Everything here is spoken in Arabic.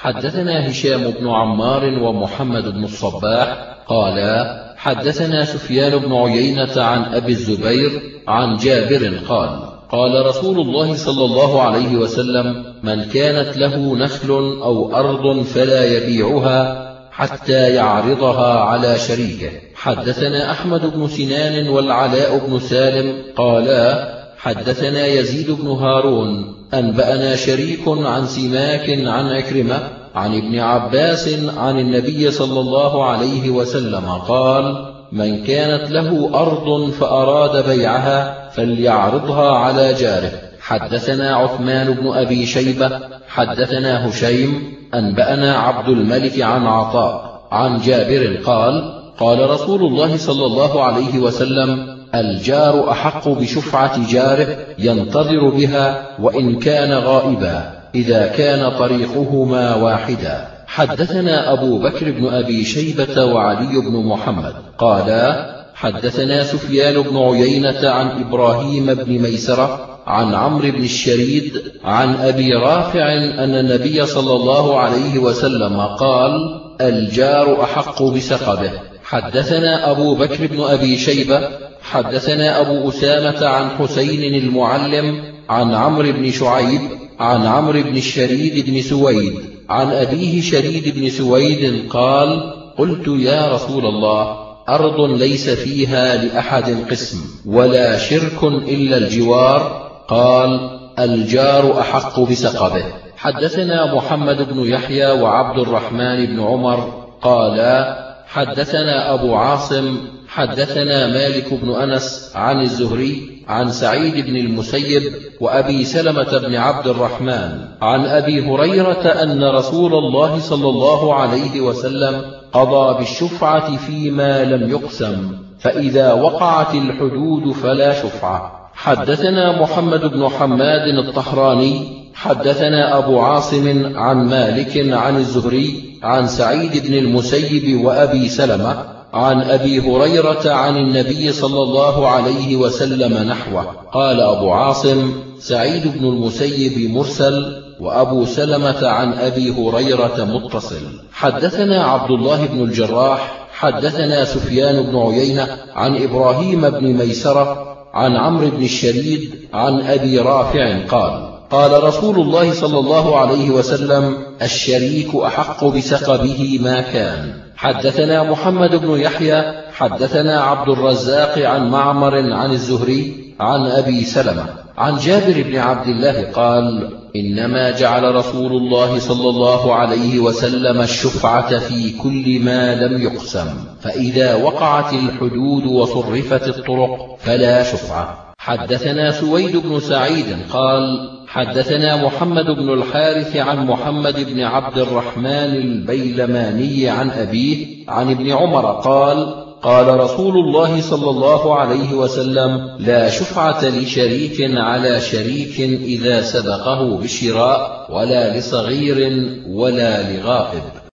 حدثنا هشام بن عمار ومحمد بن الصباح قالا حدثنا سفيان بن عيينة عن أبي الزبير عن جابر قال قال رسول الله صلى الله عليه وسلم من كانت له نخل أو أرض فلا يبيعها حتى يعرضها على شريكه. حدثنا أحمد بن سنان والعلاء بن سالم قالا حدثنا يزيد بن هارون أنبأنا شريك عن سماك عن عكرمة عن ابن عباس عن النبي صلى الله عليه وسلم قال من كانت له أرض فأراد بيعها فليعرضها على جاره. حدثنا عثمان بن أبي شيبة حدثنا هشيم أنبأنا عبد الملك عن عطاء عن جابر قال قال رسول الله صلى الله عليه وسلم الجار أحق بشفعة جاره ينتظر بها وإن كان غائبا إذا كان طريقهما واحدا. حدثنا أبو بكر بن أبي شيبة وعلي بن محمد قالا حدثنا سفيان بن عيينة عن إبراهيم بن ميسرة عن عمرو بن الشريد عن أبي رافع أن النبي صلى الله عليه وسلم قال الجار أحق بسقبه. حدثنا أبو بكر بن أبي شيبة حدثنا أبو أسامة عن حسين المعلم عن عمرو بن شعيب عن عمرو بن الشريد بن سويد عن أبيه شريد بن سويد قال قلت يا رسول الله أرض ليس فيها لأحد قسم ولا شرك إلا الجوار. قال الجار أحق بسقبه. حدثنا محمد بن يحيى وعبد الرحمن بن عمر قالا حدثنا أبو عاصم حدثنا مالك بن أنس عن الزهري عن سعيد بن المسيب وأبي سلمة بن عبد الرحمن عن أبي هريرة أن رسول الله صلى الله عليه وسلم قضى بالشفعة فيما لم يقسم فإذا وقعت الحدود فلا شفعة. حدثنا محمد بن حماد الطحراني حدثنا أبو عاصم عن مالك عن الزهري عن سعيد بن المسيب وأبي سلمة عن أبي هريرة عن النبي صلى الله عليه وسلم نحوه. قال أبو عاصم سعيد بن المسيب مرسل وأبو سلمة عن أبي هريرة متصل. حدثنا عبد الله بن الجراح حدثنا سفيان بن عيينة عن إبراهيم بن ميسرة عن عمرو بن الشريد عن أبي رافع قال قال رسول الله صلى الله عليه وسلم الشريك أحق بسقبه ما كان. حدثنا محمد بن يحيى حدثنا عبد الرزاق عن معمر عن الزهري عن أبي سلمة. عن جابر بن عبد الله قال إنما جعل رسول الله صلى الله عليه وسلم الشفعة في كل ما لم يقسم فإذا وقعت الحدود وصرفت الطرق فلا شفعة. حدثنا سويد بن سعيد قال حدثنا محمد بن الحارث عن محمد بن عبد الرحمن البيلماني عن أبيه عن ابن عمر قال قال رسول الله صلى الله عليه وسلم لا شفعة لشريك على شريك إذا سبقه بشراء ولا لصغير ولا لغائب.